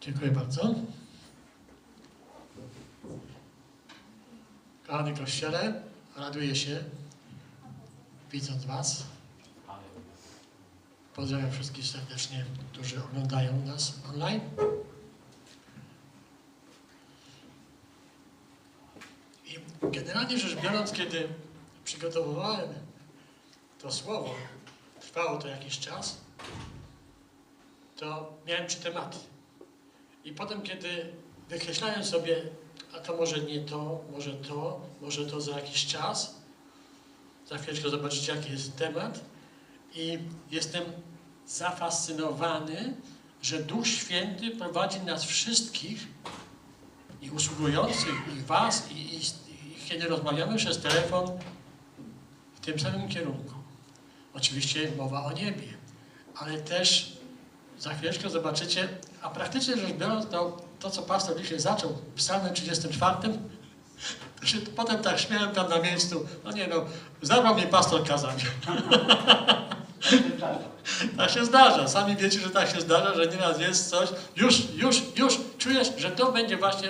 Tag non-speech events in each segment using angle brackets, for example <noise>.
Dziękuję bardzo. Kochany Kościele, raduję się widząc Was. Pozdrawiam wszystkich serdecznie, którzy oglądają nas online. I generalnie rzecz biorąc, kiedy przygotowywałem to słowo, trwało to jakiś czas, to miałem trzy tematy. I potem, kiedy wykreślałem sobie, a to może nie to, może to, może to za jakiś czas, za chwileczkę zobaczycie, jaki jest temat, i jestem zafascynowany, że Duch Święty prowadzi nas wszystkich i usługujących, i Was, i, i, i kiedy rozmawiamy przez telefon w tym samym kierunku. Oczywiście mowa o niebie, ale też za chwileczkę zobaczycie, a praktycznie rzecz biorąc, to, to co pastor dzisiaj zaczął w psalmie 34, to się potem tak śmiałem tam na miejscu, no nie no, zabrał mnie pastor kazać. <laughs> Tak się zdarza. Sami wiecie, że tak się zdarza, że nieraz jest coś. Już, już, już czujesz, że to będzie właśnie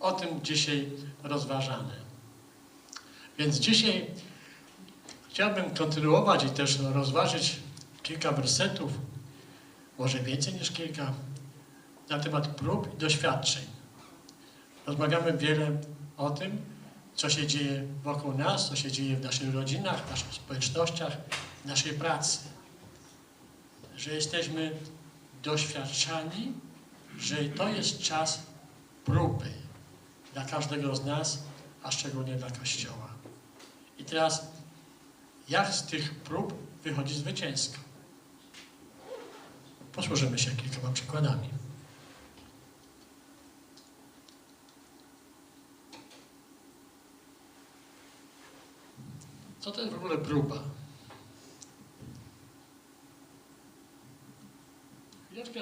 o tym dzisiaj rozważane. Więc dzisiaj chciałbym kontynuować i też rozważyć kilka wersetów, może więcej niż kilka, na temat prób i doświadczeń. Rozmawiamy wiele o tym, co się dzieje wokół nas, co się dzieje w naszych rodzinach, w naszych społecznościach, w naszej pracy że jesteśmy doświadczani, że to jest czas próby dla każdego z nas, a szczególnie dla Kościoła. I teraz, jak z tych prób wychodzi zwycięsko? Posłużymy się kilkoma przykładami. Co to jest w ogóle próba? Chwileczkę,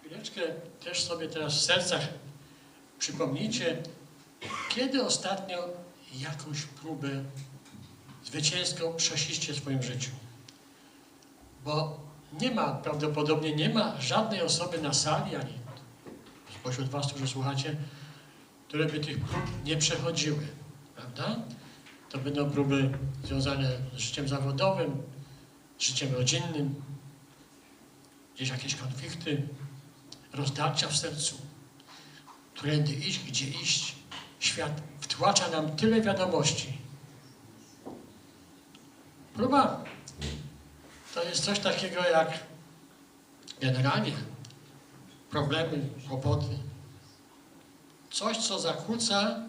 chwileczkę też sobie teraz w sercach przypomnijcie, kiedy ostatnio jakąś próbę zwycięską przeszliście w swoim życiu. Bo nie ma, prawdopodobnie nie ma żadnej osoby na sali, ani spośród Was, którzy słuchacie, które by tych prób nie przechodziły, prawda? To będą próby związane z życiem zawodowym, życiem rodzinnym, gdzieś jakieś konflikty, rozdarcia w sercu. Którędy iść, gdzie iść. Świat wtłacza nam tyle wiadomości. Próba to jest coś takiego jak generalnie problemy, kłopoty. Coś, co zakłóca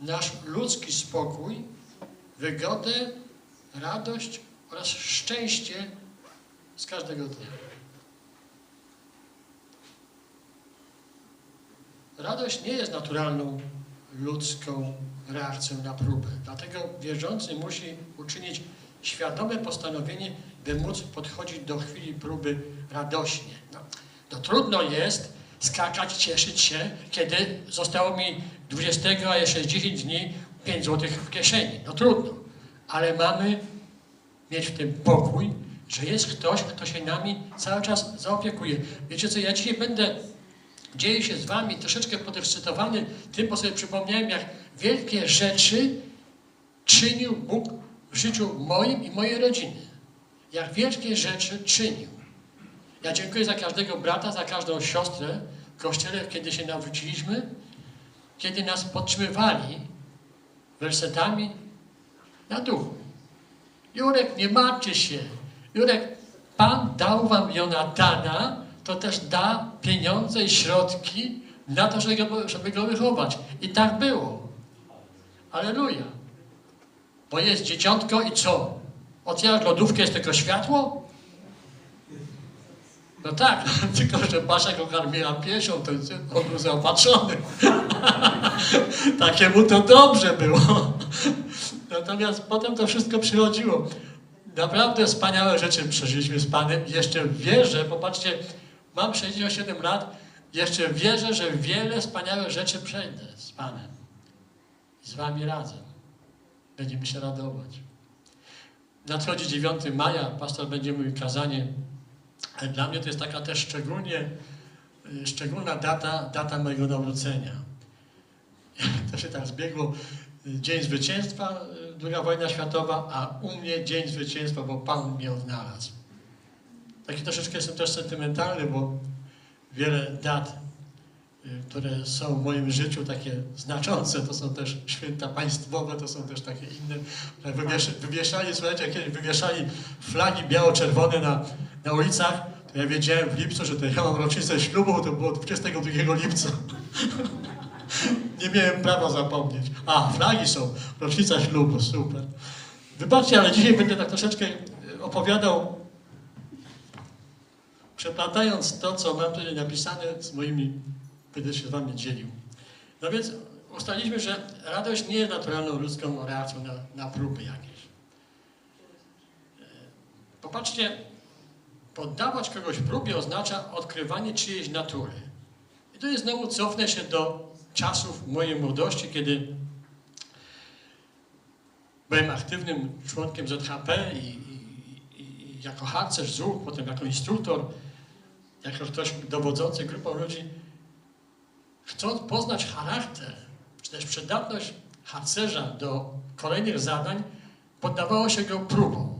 nasz ludzki spokój, wygodę, radość oraz szczęście z każdego dnia. Radość nie jest naturalną ludzką reakcją na próbę. Dlatego wierzący musi uczynić świadome postanowienie, by móc podchodzić do chwili próby radośnie. No, to trudno jest skakać, cieszyć się, kiedy zostało mi 20, a jeszcze 10 dni 5 złotych w kieszeni. No trudno, ale mamy mieć w tym pokój, że jest ktoś, kto się nami cały czas zaopiekuje. Wiecie co, ja dzisiaj będę dzieje się z wami troszeczkę podekscytowany tym, bo sobie przypomniałem, jak wielkie rzeczy czynił Bóg w życiu moim i mojej rodziny. Jak wielkie rzeczy czynił. Ja dziękuję za każdego brata, za każdą siostrę w kościele, kiedy się nawróciliśmy, kiedy nas podtrzymywali wersetami na duchu. Jurek, nie martwcie się. Jurek, Pan dał wam Jonatana, to też da pieniądze i środki na to, żeby go, żeby go wychować. I tak było. Aleluja. Bo jest dzieciątko i co? Otwierasz lodówkę, jest tylko światło? No tak, <laughs> tylko że Basia go karmiła piesią, to on był zaopatrzony. <laughs> Takiemu to dobrze było. <laughs> Natomiast potem to wszystko przychodziło. Naprawdę wspaniałe rzeczy przeżyliśmy z Panem. Jeszcze wierzę, popatrzcie, mam 67 lat, jeszcze wierzę, że wiele wspaniałych rzeczy przejdę z Panem. Z Wami razem. Będziemy się radować. Nadchodzi 9 maja, pastor będzie mówił kazanie, dla mnie to jest taka też szczególnie y, szczególna data, data mojego nawrócenia. <laughs> To się tak zbiegło. y, Dzień Zwycięstwa, y, druga wojna światowa, a u mnie Dzień Zwycięstwa, bo Pan mnie odnalazł. Taki troszeczkę jestem też sentymentalny, bo wiele dat, y, które są w moim życiu takie znaczące, to są też święta państwowe, to są też takie inne. Wywiesz, wywieszali, słuchajcie, kiedyś wywieszali flagi biało-czerwone na, na ulicach, to ja wiedziałem w lipcu, że to ja mam rocznicę ślubu, to było 22 lipca. <laughs> Nie miałem prawa zapomnieć. A, flagi są, rocznica ślubu, super. Wybaczcie, ale dzisiaj będę tak troszeczkę y, opowiadał przeplatając to, co mam tutaj napisane z moimi, będę się z wami dzielił. No więc ustaliliśmy, że radość nie jest naturalną ludzką reakcją na, na próby jakieś. E, Popatrzcie, poddawać kogoś próbie oznacza odkrywanie czyjejś natury. I tu jest znowu cofnę się do czasów mojej młodości, kiedy byłem aktywnym członkiem ZHP i, i, i jako harcerz ZUL, potem jako instruktor, jako ktoś dowodzący grupą ludzi, chcąc poznać charakter, czy też przydatność harcerza do kolejnych zadań, poddawało się go próbom.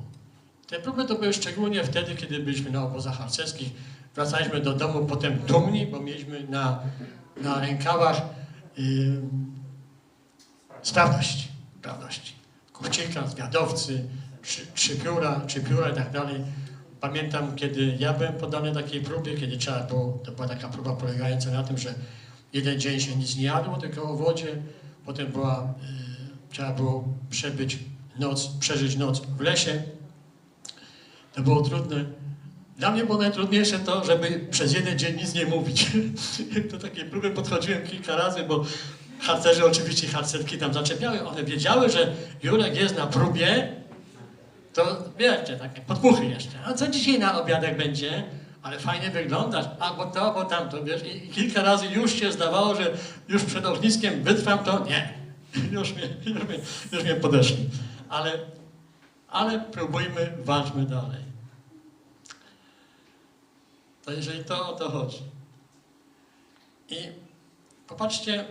Te próby to były szczególnie wtedy, kiedy byliśmy na obozach harcerskich. Wracaliśmy do domu potem dumni, bo mieliśmy na, na rękawach sprawność, sprawności. Kuchcika, zwiadowcy, trzy, trzy pióra, pióra i tak dalej. Pamiętam, kiedy ja byłem poddany takiej próbie, kiedy trzeba było, to była taka próba polegająca na tym, że jeden dzień się nic nie jadło, tylko o wodzie, potem była, y, trzeba było przebyć noc, przeżyć noc w lesie. To było trudne. Dla mnie było najtrudniejsze to, żeby przez jeden dzień nic nie mówić. <laughs> Do takiej próby podchodziłem kilka razy, bo harcerzy oczywiście harcerki tam zaczepiały. One wiedziały, że Jurek jest na próbie, to wiecie, takie podmuchy jeszcze. A co dzisiaj na obiadek będzie? Ale fajnie wyglądasz, albo to, albo tamto, wiesz. I kilka razy już się zdawało, że już przed ogniskiem wytrwam, to nie. <laughs> Już mnie, już mnie, już mnie podeszli. Ale, ale próbujmy, walczmy dalej. To jeżeli to o to chodzi. I popatrzcie,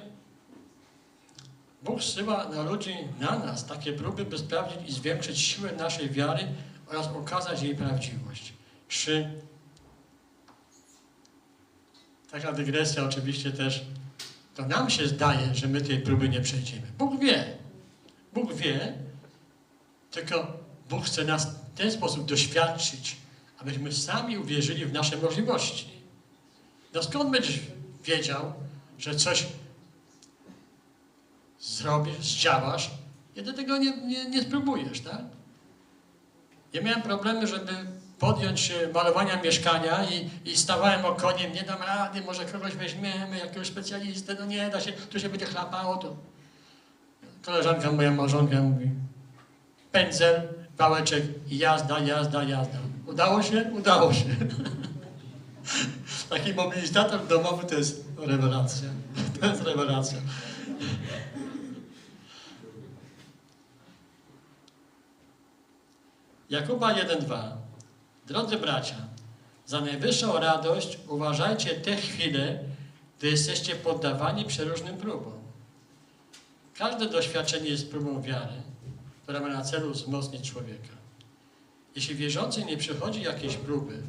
Bóg zsyła na ludzi, na nas takie próby, by sprawdzić i zwiększyć siłę naszej wiary oraz okazać jej prawdziwość. Trzy. Taka dygresja oczywiście też, to nam się zdaje, że my tej próby nie przejdziemy. Bóg wie. Bóg wie, tylko Bóg chce nas w ten sposób doświadczyć, abyśmy sami uwierzyli w nasze możliwości. No skąd będziesz wiedział, że coś zrobisz, zdziałasz, kiedy tego nie, nie, nie spróbujesz, tak? Ja miałem problemy, żeby podjąć się malowania mieszkania i, i stawałem okoniem, nie dam rady, może kogoś weźmiemy, jakiegoś specjalistę, no nie da się, tu się będzie chlapało, to koleżanka moja małżonka mówi, pędzel, wałeczek jazda, jazda, jazda. Udało się? Udało się. <laughs> Taki mobilizator domowy to jest rewelacja. <laughs> To jest rewelacja. Jakuba 1:2. Drodzy bracia, za najwyższą radość uważajcie te chwile, gdy jesteście poddawani przeróżnym próbom. Każde doświadczenie jest próbą wiary, która ma na celu wzmocnić człowieka. Jeśli wierzący nie przechodzi jakiejś próby,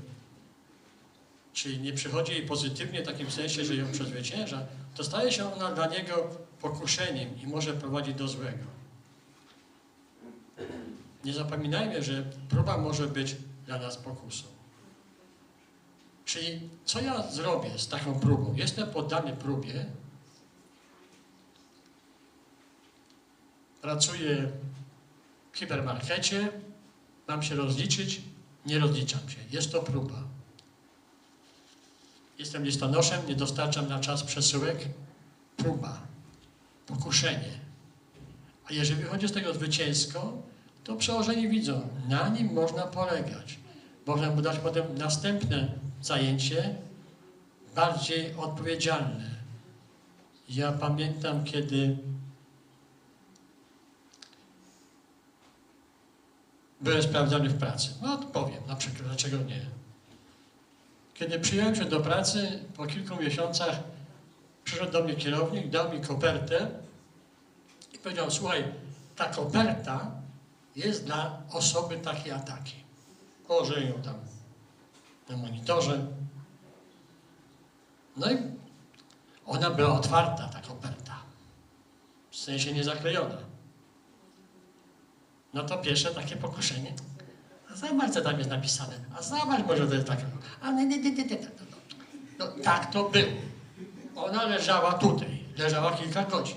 czyli nie przychodzi jej pozytywnie w takim sensie, że ją przezwycięża, to staje się ona dla niego pokuszeniem i może prowadzić do złego. Nie zapominajmy, że próba może być dla nas pokusą. Czyli co ja zrobię z taką próbą? Jestem poddany próbie, pracuję w hipermarkecie, mam się rozliczyć, nie rozliczam się. Jest to próba. Jestem listonoszem, nie dostarczam na czas przesyłek. Próba, pokuszenie. A jeżeli wychodzi z tego zwycięsko, to przełożeni widzą, na nim można polegać. Można mu dać potem następne zajęcie, bardziej odpowiedzialne. Ja pamiętam, kiedy byłem sprawdzany w pracy. No to powiem, na przykład, dlaczego nie. Kiedy przyjąłem się do pracy, po kilku miesiącach przyszedł do mnie kierownik, dał mi kopertę i powiedział, słuchaj, ta koperta jest dla osoby takiej a takiej. Położę ją tam na monitorze. No i ona była otwarta, ta koperta. W sensie nie zaklejona. No to pierwsze takie pokuszenie. A zobacz, co tam jest napisane. A zobacz, może to jest. A nie, nie, nie, nie, nie. No, tak to było. Ona leżała tutaj. Leżała kilka godzin.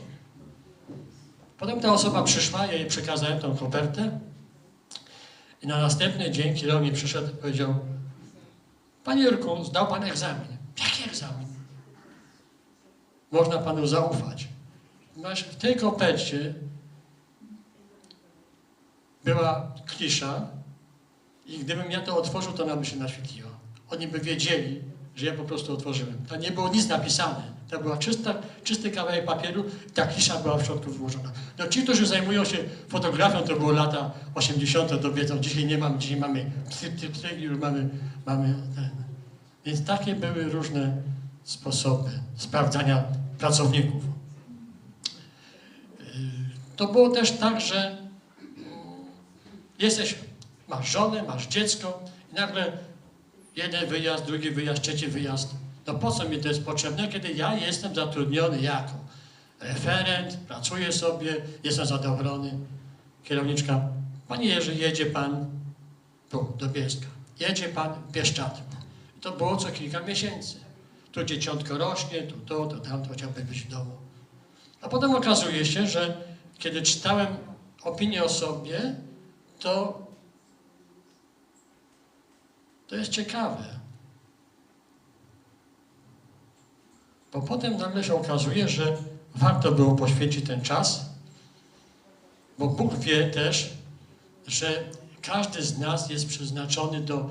Potem ta osoba przyszła, ja jej przekazałem tą kopertę i na następny dzień kierownik przyszedł i powiedział Panie Jurku, zdał Pan egzamin. Jaki egzamin? Można Panu zaufać. Masz w tej kopercie była klisza i gdybym ja to otworzył, to nam by się naświetliło. Oni by wiedzieli, że ja po prostu otworzyłem. Tam nie było nic napisane. To była czysta, czysty kawałek papieru, ta klisza była w środku włożona. No ci, którzy zajmują się fotografią, to było lata 80. to wiedzą, dzisiaj nie mamy, dzisiaj mamy tryb, już mamy, mamy ten. Więc takie były różne sposoby sprawdzania pracowników. Yy, To było też tak, że jesteś, masz żonę, masz dziecko i nagle jeden wyjazd, drugi wyjazd, trzeci wyjazd. No po co mi to jest potrzebne, kiedy ja jestem zatrudniony jako referent, pracuję sobie, jestem zadowolony. Kierowniczka, panie Jerzy, jedzie pan tu, do Bielska. Jedzie pan. I to było co kilka miesięcy. Tu dzieciątko rośnie, tu to, to tamto, chciałby być w domu. A potem okazuje się, że kiedy czytałem opinię o sobie, to to jest ciekawe. Bo potem nagle się okazuje, że warto było poświęcić ten czas, bo Bóg wie też, że każdy z nas jest przeznaczony do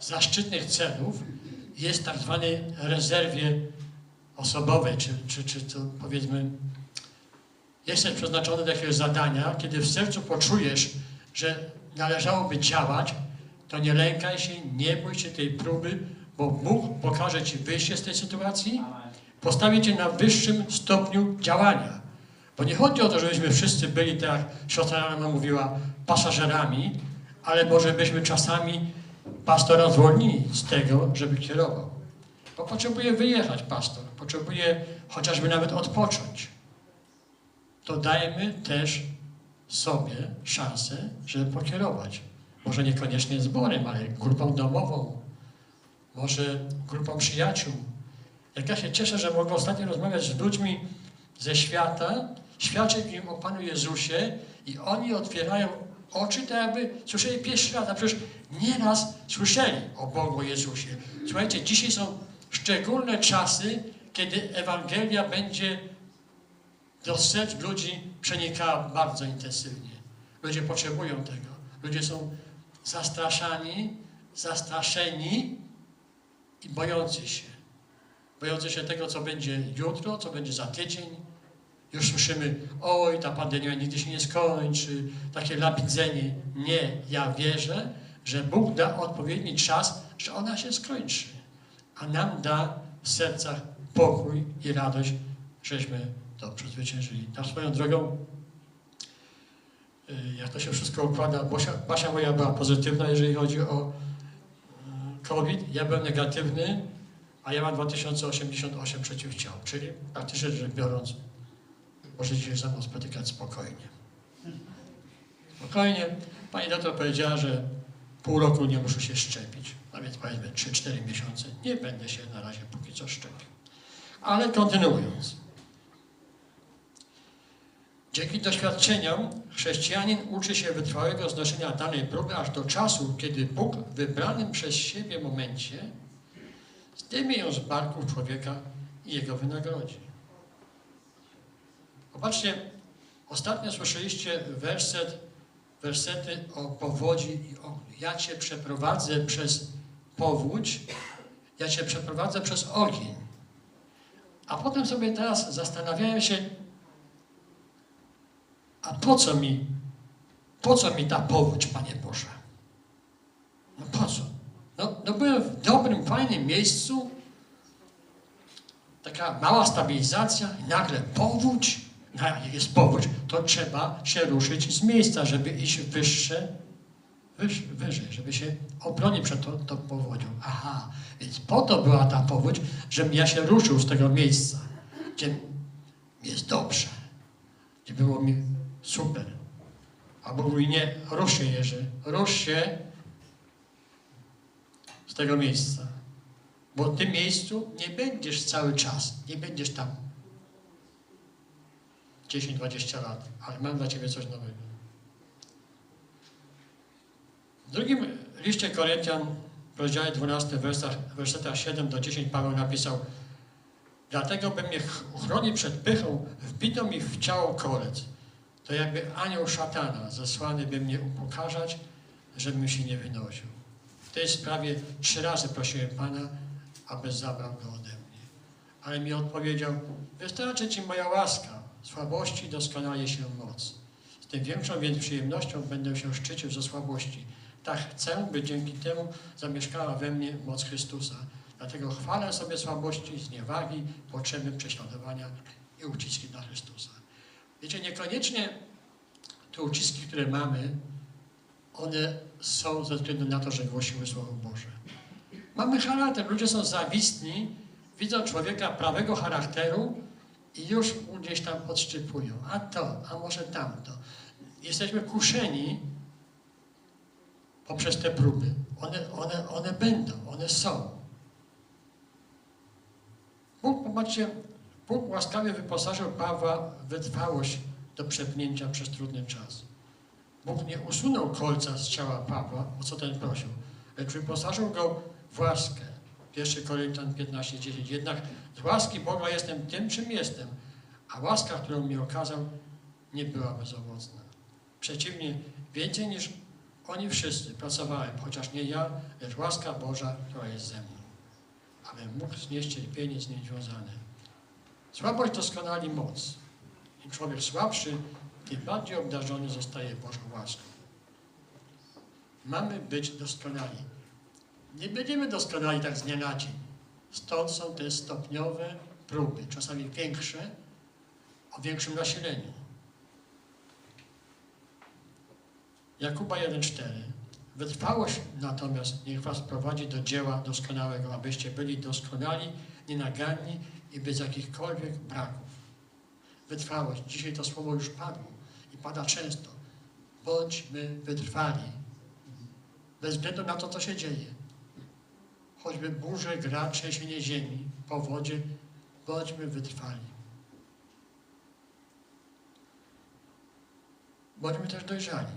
zaszczytnych celów, jest w tak zwanej rezerwie osobowej, czy, czy, czy to powiedzmy, jesteś przeznaczony do jakiegoś zadania, kiedy w sercu poczujesz, że należałoby działać, to nie lękaj się, nie bój się tej próby, bo Bóg pokaże Ci wyjście z tej sytuacji, postawi Cię na wyższym stopniu działania. Bo nie chodzi o to, żebyśmy wszyscy byli, tak jak siostra Anna mówiła, pasażerami, ale może byśmy czasami pastora zwolnili z tego, żeby kierował. Bo potrzebuje wyjechać pastor, potrzebuje chociażby nawet odpocząć. To dajmy też sobie szansę, żeby pokierować. Może niekoniecznie zborem, ale grupą domową, może grupą przyjaciół. Jak ja się cieszę, że mogę ostatnio rozmawiać z ludźmi ze świata, świadczyć im o Panu Jezusie i oni otwierają oczy, tak jakby słyszeli pierwszy raz, a przecież nieraz słyszeli o Bogu, Jezusie. Słuchajcie, dzisiaj są szczególne czasy, kiedy Ewangelia będzie do serc ludzi przenikała bardzo intensywnie. Ludzie potrzebują tego. Ludzie są zastraszani, zastraszeni i bojący się. Bojący się tego, co będzie jutro, co będzie za tydzień. Już słyszymy, oj, ta pandemia nigdy się nie skończy, takie labidzenie. Nie, ja wierzę, że Bóg da odpowiedni czas, że ona się skończy. A nam da w sercach pokój i radość, żeśmy to przezwyciężyli. Tak swoją drogą, y, jak to się wszystko układa, Basia, Basia moja była pozytywna, jeżeli chodzi o y, COVID, ja byłem negatywny, a ja mam 2088 przeciwciał, czyli praktycznie rzecz biorąc, możecie się ze mną spotykać spokojnie. Spokojnie. Pani doktor powiedziała, że pół roku nie muszę się szczepić, a więc powiedzmy 3-4 miesiące. Nie będę się na razie póki co szczepił. Ale kontynuując. Dzięki doświadczeniom chrześcijanin uczy się wytrwałego znoszenia danej próby aż do czasu, kiedy Bóg w wybranym przez siebie momencie zdejmie ją z barków człowieka i jego wynagrodzi. Popatrzcie, ostatnio słyszeliście werset, wersety o powodzi i o ja Cię przeprowadzę przez powódź, ja Cię przeprowadzę przez ogień. A potem sobie teraz zastanawiałem się, a po co mi, po co mi ta powódź, Panie Boże? No po co? No, no byłem w dobrym, fajnym miejscu, taka mała stabilizacja i nagle powódź. No, jak jest powódź, to trzeba się ruszyć z miejsca, żeby iść wyższe, wyż, wyżej, żeby się obronić przed tą, tą powodzią. Aha, więc po to była ta powódź, żebym ja się ruszył z tego miejsca, gdzie jest dobrze, gdzie było mi super. A Bóg mówi, nie, rusz się Jerzy, rusz się z tego miejsca. Bo w tym miejscu nie będziesz cały czas, nie będziesz tam 10-20 lat, ale mam dla Ciebie coś nowego. W drugim liście Koryntian, w rozdziale 12, wersach, wersetach 7 do 10 Paweł napisał Dlatego by mnie uchronił przed pychą, wbito mi w ciało kolec. To jakby anioł szatana zesłany by mnie upokarzać, żebym się nie wynosił. W tej sprawie trzy razy prosiłem Pana, aby zabrał go ode mnie. Ale mi odpowiedział, wystarczy Ci moja łaska, słabości doskonale się moc. Z tym większą więc przyjemnością będę się szczycił ze słabości. Tak chcę, by dzięki temu zamieszkała we mnie moc Chrystusa. Dlatego chwalę sobie słabości, zniewagi, potrzeby, prześladowania i uciski dla Chrystusa. Wiecie, niekoniecznie te uciski, które mamy, one są ze względu na to, że głosimy Słowo Boże. Mamy charakter, ludzie są zawistni, widzą człowieka prawego charakteru i już gdzieś tam podszczypują. A to, a może tamto. Jesteśmy kuszeni poprzez te próby. One, one, one będą, one są. Bóg, popatrzcie, Bóg łaskawie wyposażył Pawła w wytrwałość do przepnięcia przez trudny czas. Bóg nie usunął kolca z ciała Pawła, o co ten prosił, lecz wyposażył go w łaskę. 1 Koryntian 15:10. Jednak z łaski Boga jestem tym, czym jestem, a łaska, którą mi okazał, nie była bezowocna. Przeciwnie, więcej niż oni wszyscy pracowałem, chociaż nie ja, lecz łaska Boża, która jest ze mną, abym mógł znieść cierpienie z nim związane. Słabość doskonali moc. Im człowiek słabszy, tym bardziej obdarzony zostaje Bożą łaską. Mamy być doskonali. Nie będziemy doskonali tak z dnia na dzień. Stąd są te stopniowe próby, czasami większe, o większym nasileniu. Jakuba 1,4 Wytrwałość natomiast niech was prowadzi do dzieła doskonałego, abyście byli doskonali, nienaganni i bez jakichkolwiek braków. Wytrwałość. Dzisiaj to słowo już padło i pada często. Bądźmy wytrwali. Bez względu na to, co się dzieje. Choćby burze, gra, trzęsienie ziemi, powodzie, bądźmy wytrwali. Bądźmy też dojrzali.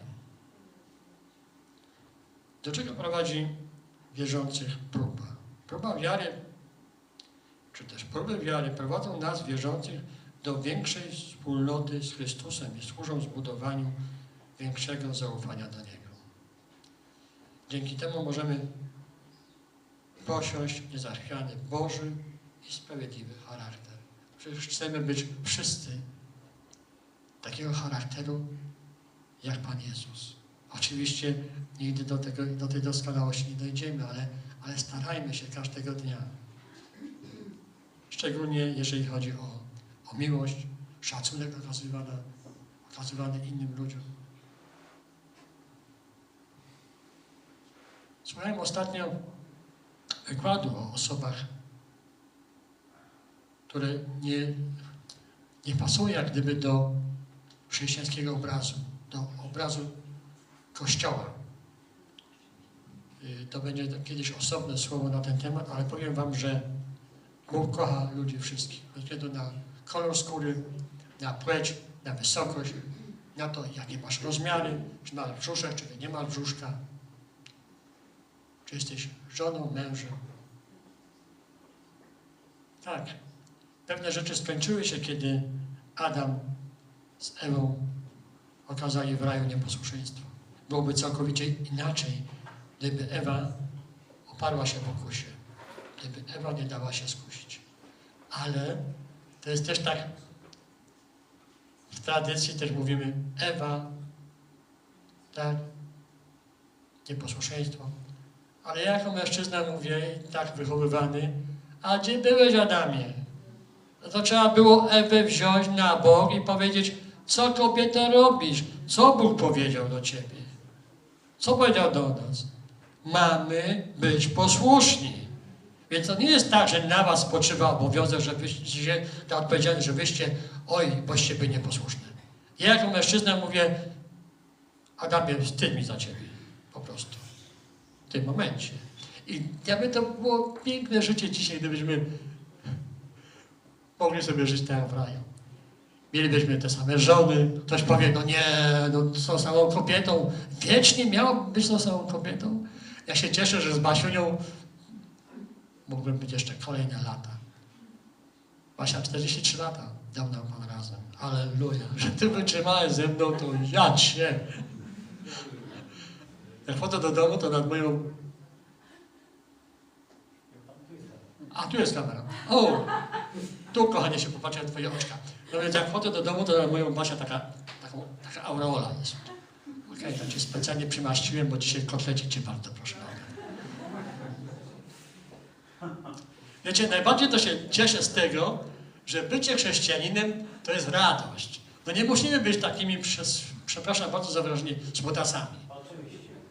Do czego prowadzi wierzących próba? Próba wiary, czy też próby wiary prowadzą nas, wierzących, do większej wspólnoty z Chrystusem i służą zbudowaniu większego zaufania do Niego. Dzięki temu możemy posiąść niezachwiany Boży i sprawiedliwy charakter. Przecież chcemy być wszyscy takiego charakteru jak Pan Jezus. Oczywiście nigdy do, tego, do tej doskonałości nie dojdziemy, ale, ale starajmy się każdego dnia. Szczególnie jeżeli chodzi o, o miłość, szacunek okazywany, okazywany innym ludziom. Słuchałem ostatnio wykładu o osobach, które nie, nie pasują jak gdyby do chrześcijańskiego obrazu, do obrazu Kościoła. Y, To będzie kiedyś osobne słowo na ten temat, ale powiem Wam, że Bóg kocha ludzi wszystkich, bez względu na kolor skóry, na płeć, na wysokość, na to, jakie masz rozmiary, czy masz brzuszek, czy nie masz brzuszka, czy jesteś żoną, mężem. Tak, pewne rzeczy skończyły się, kiedy Adam z Ewą okazali w raju nieposłuszeństwo. Byłoby całkowicie inaczej, gdyby Ewa oparła się w okusie, gdyby Ewa nie dała się skusić. Ale to jest też tak, w tradycji też mówimy Ewa, tak, nieposłuszeństwo, Ale ja jako mężczyzna mówię, tak wychowywany, a gdzie byłeś Adamie? No to trzeba było Ewę wziąć na bok i powiedzieć, co kobieta robisz? Co Bóg powiedział do ciebie? Co powiedział do nas? Mamy być posłuszni. Więc to nie jest tak, że na was spoczywa obowiązek, żebyście, ta odpowiedzialność, żebyście, oj, boście byli nieposłuszni. Ja jako mężczyzna mówię, Adamie, wstyd mi za ciebie. Po prostu. W tym momencie. I jakby to było piękne życie dzisiaj, gdybyśmy mogli sobie żyć tak w raju. Mielibyśmy te same żony. Ktoś powie, no nie, no z tą samą kobietą. Wiecznie miał być tą samą kobietą. Ja się cieszę, że z Basiunią mógłbym być jeszcze kolejne lata. Basia 43 lata dał nam Pan razem. Aleluja. <laughs> Że Ty wytrzymałeś ze mną, to ja Cię. Jak wchodzę do domu, to nad moją... A, tu jest kamera. O! Tu, kochanie, się popatrzę Twoje oczka. No więc jak wchodzę do domu, to nad moją Basia taka, taka aureola jest. Okej, to Cię specjalnie przymaściłem, bo dzisiaj kotlecie Cię bardzo proszę. <laughs> Wiecie, najbardziej to się cieszę z tego, że bycie chrześcijaninem to jest radość. No nie musimy być takimi, przez, przepraszam bardzo za wyrażenie.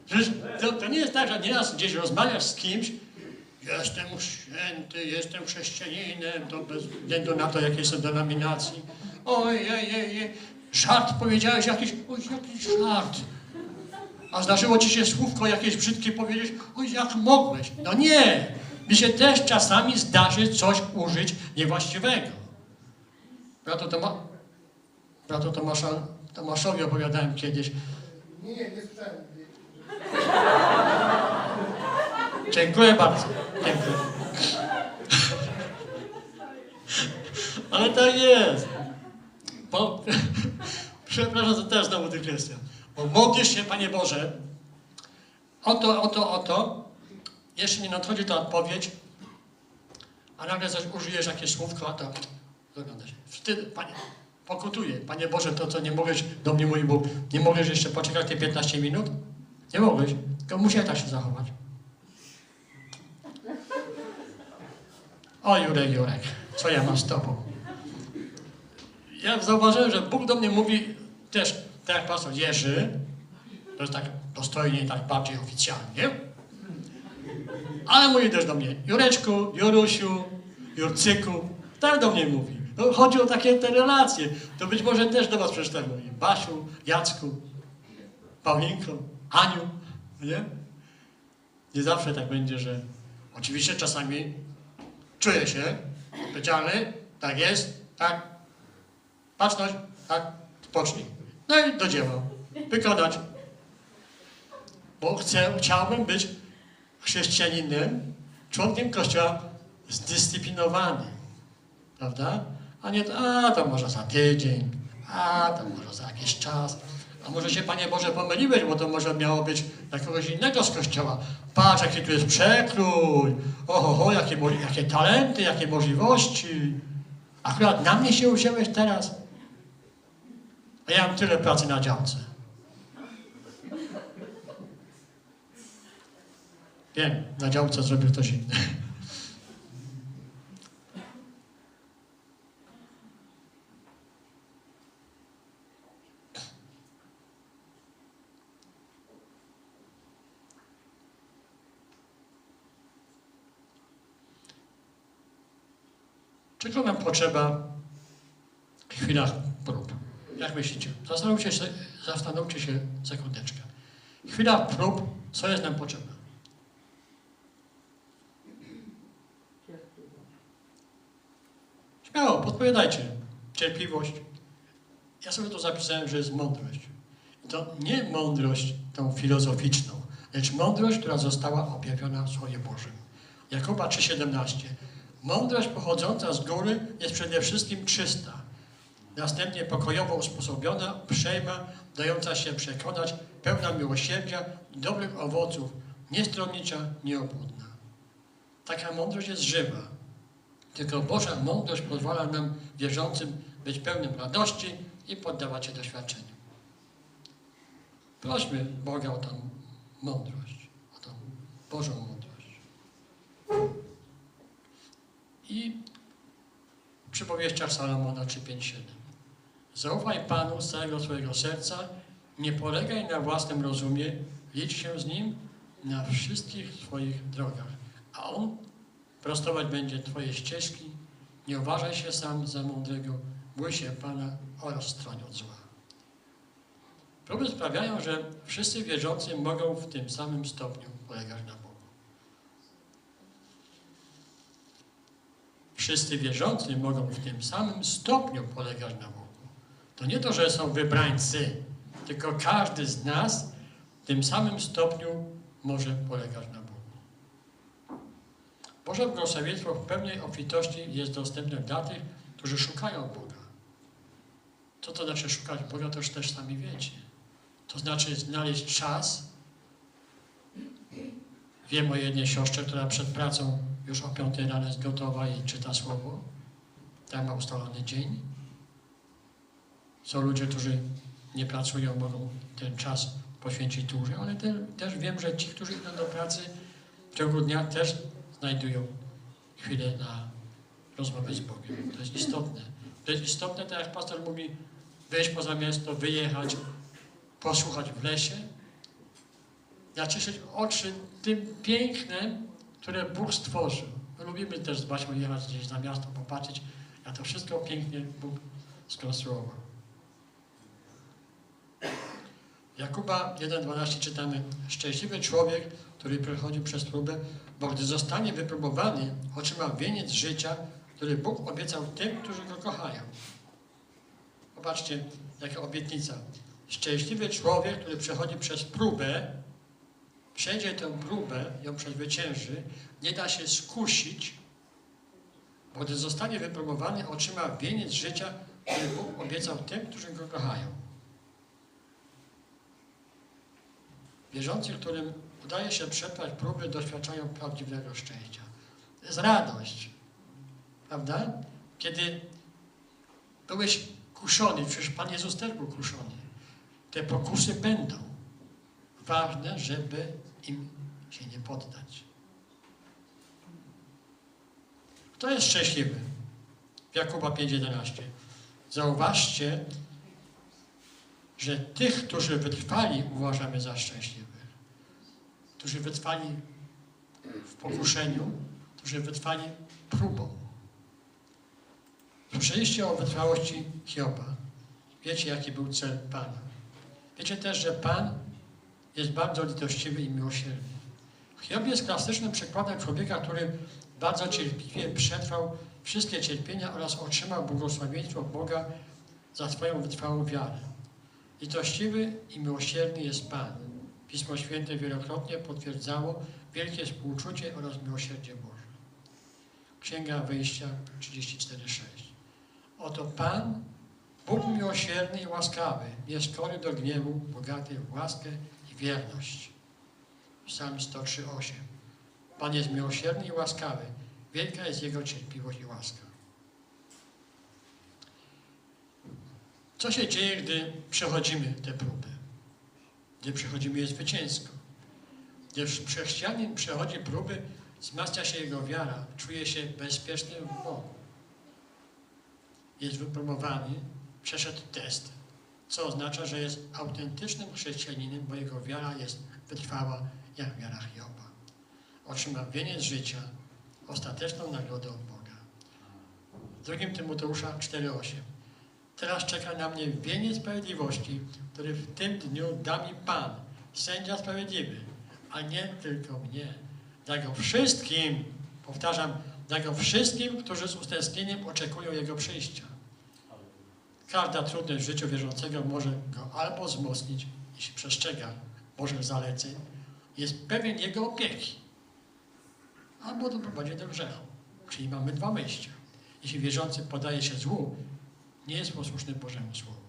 Przecież to, to nie jest tak, że nieraz gdzieś rozmawiasz z kimś, jestem święty, jestem chrześcijaninem, to bez względu na to, jakie są denominacji. Oj, ej, ej, ej, żart powiedziałeś jakiś, oj, jakiś żart. A zdarzyło ci się słówko jakieś brzydkie powiedzieć, oj, jak mogłeś? No nie! Mi się też czasami zdarzy coś użyć niewłaściwego. Bratu, Toma... Bratu Tomasza... Tomaszowi opowiadałem kiedyś, Nie, nie, nie słyszałem. Dziękuję bardzo. Dziękuję. Ale tak jest. Bo, <laughs> przepraszam, to też znowu dygresja. Bo modlisz się, Panie Boże, oto, oto, oto, jeszcze nie nadchodzi ta odpowiedź, a nagle coś użyjesz jakieś słówko, to wygląda się. Wtedy, Panie, pokutuję. Panie Boże, to co nie mogłeś do mnie mówić, bo nie mogłeś jeszcze poczekać te 15 minut? Nie mogłeś, tylko musiałeś tak się zachować. O Jurek, Jurek, co ja mam z tobą? Ja zauważyłem, że Bóg do mnie mówi też, tak jak pastor Jerzy, to jest tak dostojnie, tak bardziej oficjalnie, ale mówi też do mnie, Jureczku, Jurusiu, Jurcyku, tak do mnie mówi. No, chodzi o takie te relacje. To być może też do was przeczytałem mówi, Basiu, Jacku, Paulinko, Aniu, nie? Nie zawsze tak będzie, że oczywiście czasami czuję się odpowiedzialny, tak jest, tak, baczność, tak, spocznij. No i do dzieła, wykonać. Bo chcę, chciałbym być chrześcijaninem, członkiem Kościoła zdyscyplinowanym, prawda? A nie, a to może za tydzień, a to może za jakiś czas. A może się, Panie Boże, pomyliłeś, bo to może miało być dla kogoś innego z kościoła. Patrz, jaki tu jest przekrój. Oho, ho, jakie, jakie talenty, jakie możliwości. Akurat na mnie się usiąłeś teraz. A ja mam tyle pracy na działce. Wiem, na działce zrobił ktoś inny. Czego nam potrzeba w chwilach prób? Jak myślicie? Zastanówcie się, zastanówcie się sekundeczkę. Chwila prób, co jest nam potrzebne? Śmiało, podpowiadajcie. Cierpliwość. Ja sobie to zapisałem, że jest mądrość. To nie mądrość tą filozoficzną, lecz mądrość, która została objawiona w Słowie Bożym. Jakuba 3,17. Mądrość pochodząca z góry jest przede wszystkim czysta, następnie pokojowo usposobiona, przejma, dająca się przekonać, pełna miłosierdzia dobrych owoców, niestronnicza, nieobłudna. Taka mądrość jest żywa. Tylko Boża mądrość pozwala nam, wierzącym, być pełnym radości i poddawać się doświadczeniu. Prośmy Boga o tą mądrość, o tą Bożą mądrość. I w przypowieściach Salomona 3,5,7 Zaufaj Panu z całego swojego serca, nie polegaj na własnym rozumie, licz się z Nim na wszystkich Twoich drogach, a On prostować będzie Twoje ścieżki. Nie uważaj się sam za mądrego, bój się Pana oraz stroń od zła. Próby sprawiają, że wszyscy wierzący mogą w tym samym stopniu polegać na Bogu. Wszyscy wierzący mogą w tym samym stopniu polegać na Bogu. To nie to, że są wybrańcy, tylko każdy z nas w tym samym stopniu może polegać na Bogu. Boże błogosławieństwo w pełnej obfitości jest dostępne dla tych, którzy szukają Boga. Co to znaczy szukać Boga, to już też sami wiecie. To znaczy znaleźć czas. Wiem o jednej siostrze, która przed pracą już o 5 rano jest gotowa i czyta słowo. Tam ma ustalony dzień. Są ludzie, którzy nie pracują, mogą ten czas poświęcić dłużej, ale te, też wiem, że ci, którzy idą do pracy w ciągu dnia też znajdują chwilę na rozmowę z Bogiem. To jest istotne. To jest istotne, tak jak pastor mówi, wyjść poza miasto, wyjechać, posłuchać w lesie, nacieszyć oczy tym pięknem, które Bóg stworzył. My lubimy też o jechać gdzieś na miasto, popatrzeć, jak to wszystko pięknie Bóg skonstruował. Jakuba 1,12 czytamy Szczęśliwy człowiek, który przechodzi przez próbę, bo gdy zostanie wypróbowany, otrzyma wieniec życia, który Bóg obiecał tym, którzy Go kochają. Popatrzcie, jaka obietnica. Szczęśliwy człowiek, który przechodzi przez próbę, przejdzie tę próbę, ją przezwycięży, nie da się skusić, bo gdy zostanie wypróbowany, otrzyma wieniec życia, który Bóg obiecał tym, którzy Go kochają. Wierzący, którym udaje się przetrwać próby, doświadczają prawdziwego szczęścia. To jest radość. Prawda? Kiedy byłeś kuszony, przecież Pan Jezus też był kuszony. Te pokusy będą. Ważne, żeby im się nie poddać. Kto jest szczęśliwy? Jakuba 5,11. Zauważcie, że tych, którzy wytrwali, uważamy za szczęśliwych. Którzy wytrwali w pokuszeniu, którzy wytrwali próbą. Słyszeliście o wytrwałości Hioba. Wiecie, jaki był cel Pana. Wiecie też, że Pan jest bardzo litościwy i miłosierny. Hiob jest klasycznym przykładem człowieka, który bardzo cierpliwie przetrwał wszystkie cierpienia oraz otrzymał błogosławieństwo Boga za swoją wytrwałą wiarę. Litościwy i miłosierny jest Pan. Pismo Święte wielokrotnie potwierdzało wielkie współczucie oraz miłosierdzie Boże. Księga Wyjścia 34,6 Oto Pan, Bóg miłosierny i łaskawy, nieskory do gniewu, bogaty w łaskę i wierność. Psalm 103,8 Pan jest miłosierny i łaskawy, wielka jest Jego cierpliwość i łaska. Co się dzieje, gdy przechodzimy te próby? Gdy przechodzimy je zwycięsko. Gdy chrześcijanin przechodzi próby, wzmacnia się jego wiara, czuje się bezpieczny w Bogu. Jest wypromowany, przeszedł test, co oznacza, że jest autentycznym chrześcijaninem, bo jego wiara jest wytrwała jak wiara Hioba. Otrzyma wieniec życia, ostateczną nagrodę od Boga. W 2 Tymoteusza 4,8 Teraz czeka na mnie wieniec sprawiedliwości, który w tym dniu da mi Pan, sędzia sprawiedliwy, a nie tylko mnie. Da go wszystkim, powtarzam, da go wszystkim, którzy z utęsknieniem oczekują Jego przyjścia. Każda trudność w życiu wierzącego może go albo wzmocnić, jeśli przestrzega Bożych zaleceń, jest pewien Jego opieki, albo doprowadzi do grzechu. Czyli mamy dwa wyjścia. Jeśli wierzący podaje się złu, nie jest posłuszny Bożemu Słowu.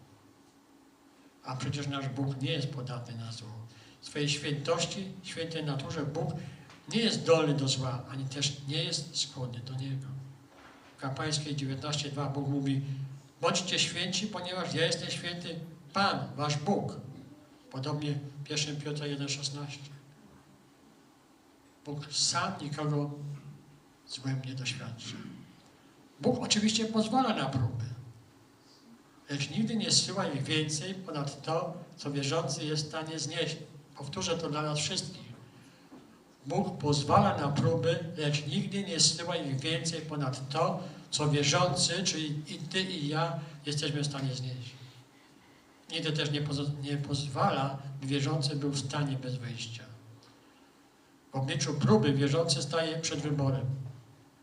A przecież nasz Bóg nie jest podatny na zło. W swojej świętości, świętej naturze Bóg nie jest dolny do zła, ani też nie jest skłonny do niego. W Kapłańskiej 19.2 Bóg mówi Bądźcie święci, ponieważ ja jestem święty Pan, wasz Bóg. Podobnie 1 Piotra 1,16. Bóg sam nikogo złem nie doświadcza. Bóg oczywiście pozwala na próby, lecz nigdy nie zsyła ich więcej ponad to, co wierzący jest w stanie znieść. Powtórzę to dla nas wszystkich. Bóg pozwala na próby, lecz nigdy nie zsyła ich więcej ponad to, co wierzący, czyli i ty, i ja, jesteśmy w stanie znieść. Nigdy też nie, pozo- nie pozwala, by wierzący był w stanie bez wyjścia. W obliczu próby wierzący staje przed wyborem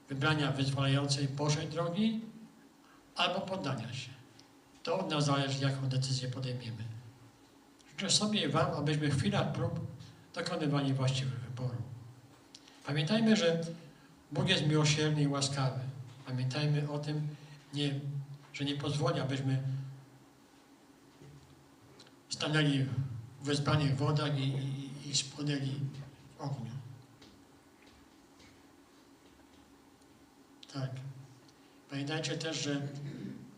wybrania wyzwalającej Bożej drogi albo poddania się. To od nas zależy, jaką decyzję podejmiemy. Życzę sobie i Wam, abyśmy w chwilach prób dokonywali właściwych wyborów. Pamiętajmy, że Bóg jest miłosierny i łaskawy. Pamiętajmy o tym, nie, że nie pozwoli, abyśmy stanęli w wezbranych wodach i, i, i spłonęli w ogniu. Tak. Pamiętajcie też, że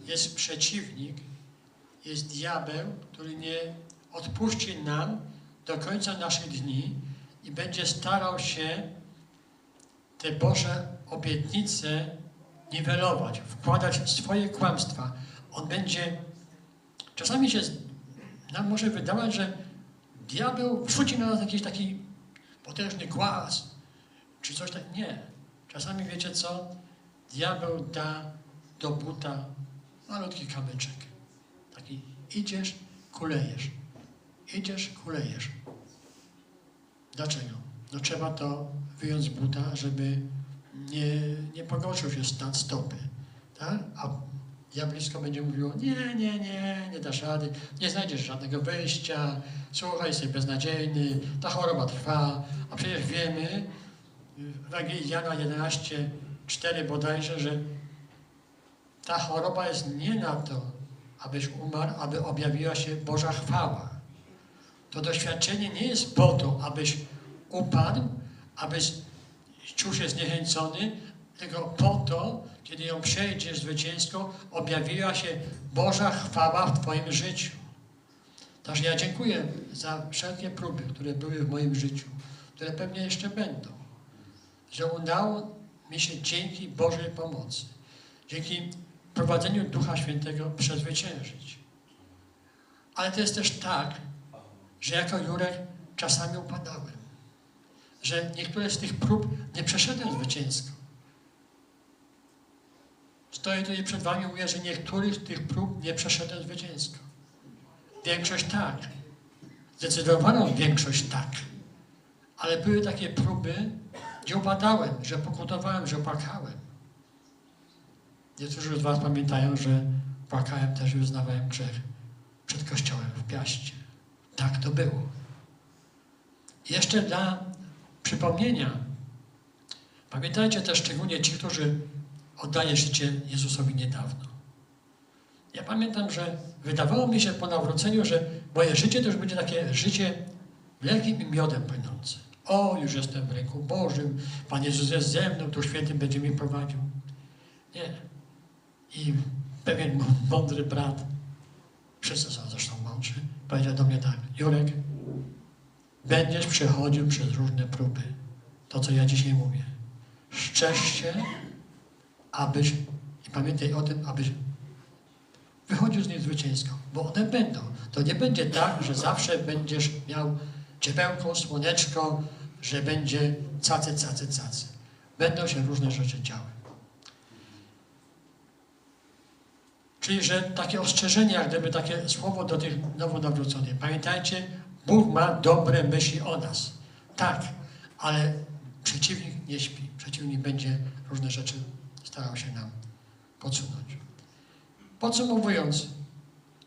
jest przeciwnik, jest diabeł, który nie odpuści nam do końca naszych dni i będzie starał się te Boże obietnice niwelować, wkładać swoje kłamstwa. On będzie, czasami się nam może wydawać, że diabeł wrzuci na nas jakiś taki potężny głaz, czy coś tak. Nie. Czasami wiecie co? Diabeł da do buta malutki kamyczek. Taki idziesz, kulejesz. Idziesz, kulejesz. Dlaczego? No trzeba to wyjąć z buta, żeby nie, nie pogorszył się stan stopy. Tak? A diablisko będzie mówiło, nie, nie, nie, nie dasz rady, nie znajdziesz żadnego wyjścia, słuchaj, jesteś beznadziejny, ta choroba trwa, a przecież wiemy, w Ewangelii Jana 11, 4 bodajże, że ta choroba jest nie na to, abyś umarł, aby objawiła się Boża chwała. To doświadczenie nie jest po to, abyś upadł, abyś czuł się zniechęcony, tylko po to, kiedy ją przejdziesz zwycięsko, objawiła się Boża chwała w Twoim życiu. Także ja dziękuję za wszelkie próby, które były w moim życiu, które pewnie jeszcze będą. Że udało mi się dzięki Bożej pomocy, dzięki prowadzeniu Ducha Świętego przezwyciężyć. Ale to jest też tak, że jako Jurek czasami upadałem. Że niektóre z tych prób nie przeszedłem zwycięsko. Stoję tutaj przed Wami mówię, że niektórych z tych prób nie przeszedłem zwycięsko. Większość tak. Zdecydowaną większość tak. Ale były takie próby, gdzie upadałem, że pokutowałem, że płakałem. Niektórzy z Was pamiętają, że płakałem też i uznawałem grzech przed kościołem w Piaście. Tak to było. Jeszcze dla przypomnienia, pamiętajcie też szczególnie ci, którzy oddaje życie Jezusowi niedawno. Ja pamiętam, że wydawało mi się po nawróceniu, że moje życie to już będzie takie życie mlekiem i miodem płynące. O, już jestem w ręku Bożym, Pan Jezus jest ze mną, tu świętym będzie mi prowadził. Nie. I pewien mądry brat, wszyscy są zresztą mądrzy, powiedział do mnie tak, Jurek, będziesz przechodził przez różne próby. To, co ja dzisiaj mówię. Szczerz się, abyś, i pamiętaj o tym, abyś wychodził z nich zwycięsko, bo one będą. To nie będzie tak, że zawsze będziesz miał ciepełko, słoneczko, że będzie cacy, cacy, cacy. Będą się różne rzeczy działy. Czyli, że takie ostrzeżenie, jak gdyby takie słowo do tych nowonawróconych. Pamiętajcie, Bóg ma dobre myśli o nas. Tak, ale przeciwnik nie śpi. Przeciwnik będzie różne rzeczy starał się nam podsunąć. Podsumowując,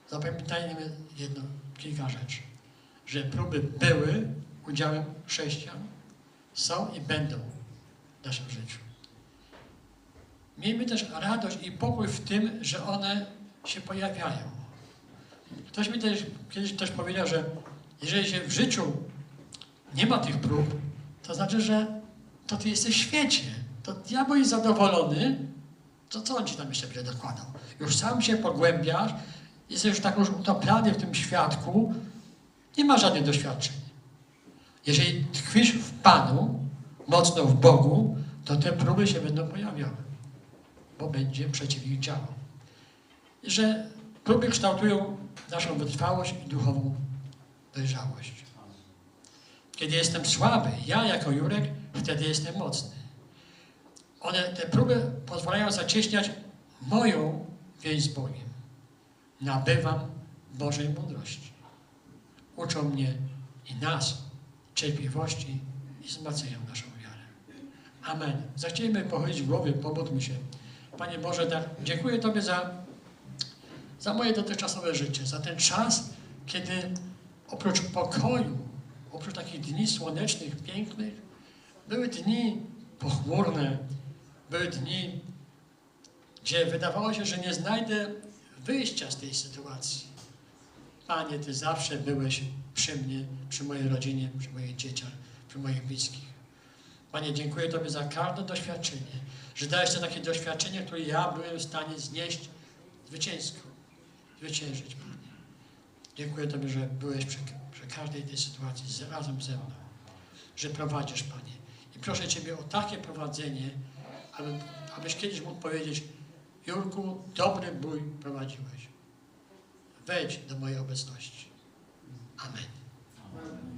zapamiętajmy jedno, kilka rzeczy. Że próby były udziałem chrześcijan, są i będą w naszym życiu. Miejmy też radość i pokój w tym, że one się pojawiają. Ktoś mi też, kiedyś też powiedział, że jeżeli się w życiu nie ma tych prób, to znaczy, że to ty jesteś w świecie. To diabeł jest zadowolony, to co on ci tam jeszcze będzie dokładał? Już sam się pogłębiasz, jesteś już tak już utopiony w tym świadku, nie ma żadnych doświadczeń. Jeżeli tkwisz w Panu, mocno w Bogu, to te próby się będą pojawiały, bo będzie przeciwdziałał. I że próby kształtują naszą wytrwałość i duchową dojrzałość. Kiedy jestem słaby, ja jako Jurek, wtedy jestem mocny. One, te próby pozwalają zacieśniać moją więź z Bogiem. Nabywam Bożej mądrości. Uczą mnie i nas cierpliwości i wzmacniają naszą wiarę. Amen. Zachciejmy pochylić głowy, pomódlmy się. Panie Boże, tak, dziękuję Tobie za, za moje dotychczasowe życie, za ten czas, kiedy oprócz pokoju, oprócz takich dni słonecznych, pięknych, były dni pochmurne, były dni, gdzie wydawało się, że nie znajdę wyjścia z tej sytuacji. Panie, Ty zawsze byłeś przy mnie, przy mojej rodzinie, przy moich dzieciach, przy moich bliskich. Panie, dziękuję Tobie za każde doświadczenie, że dałeś to takie doświadczenie, które ja byłem w stanie znieść zwycięsko, zwyciężyć, Panie. Dziękuję Tobie, że byłeś przy, przy każdej tej sytuacji razem ze mną, że prowadzisz, Panie. I proszę Ciebie o takie prowadzenie, aby, abyś kiedyś mógł powiedzieć, Jurku, dobry bój prowadziłeś. Wejdź do mojej obecności. Amen.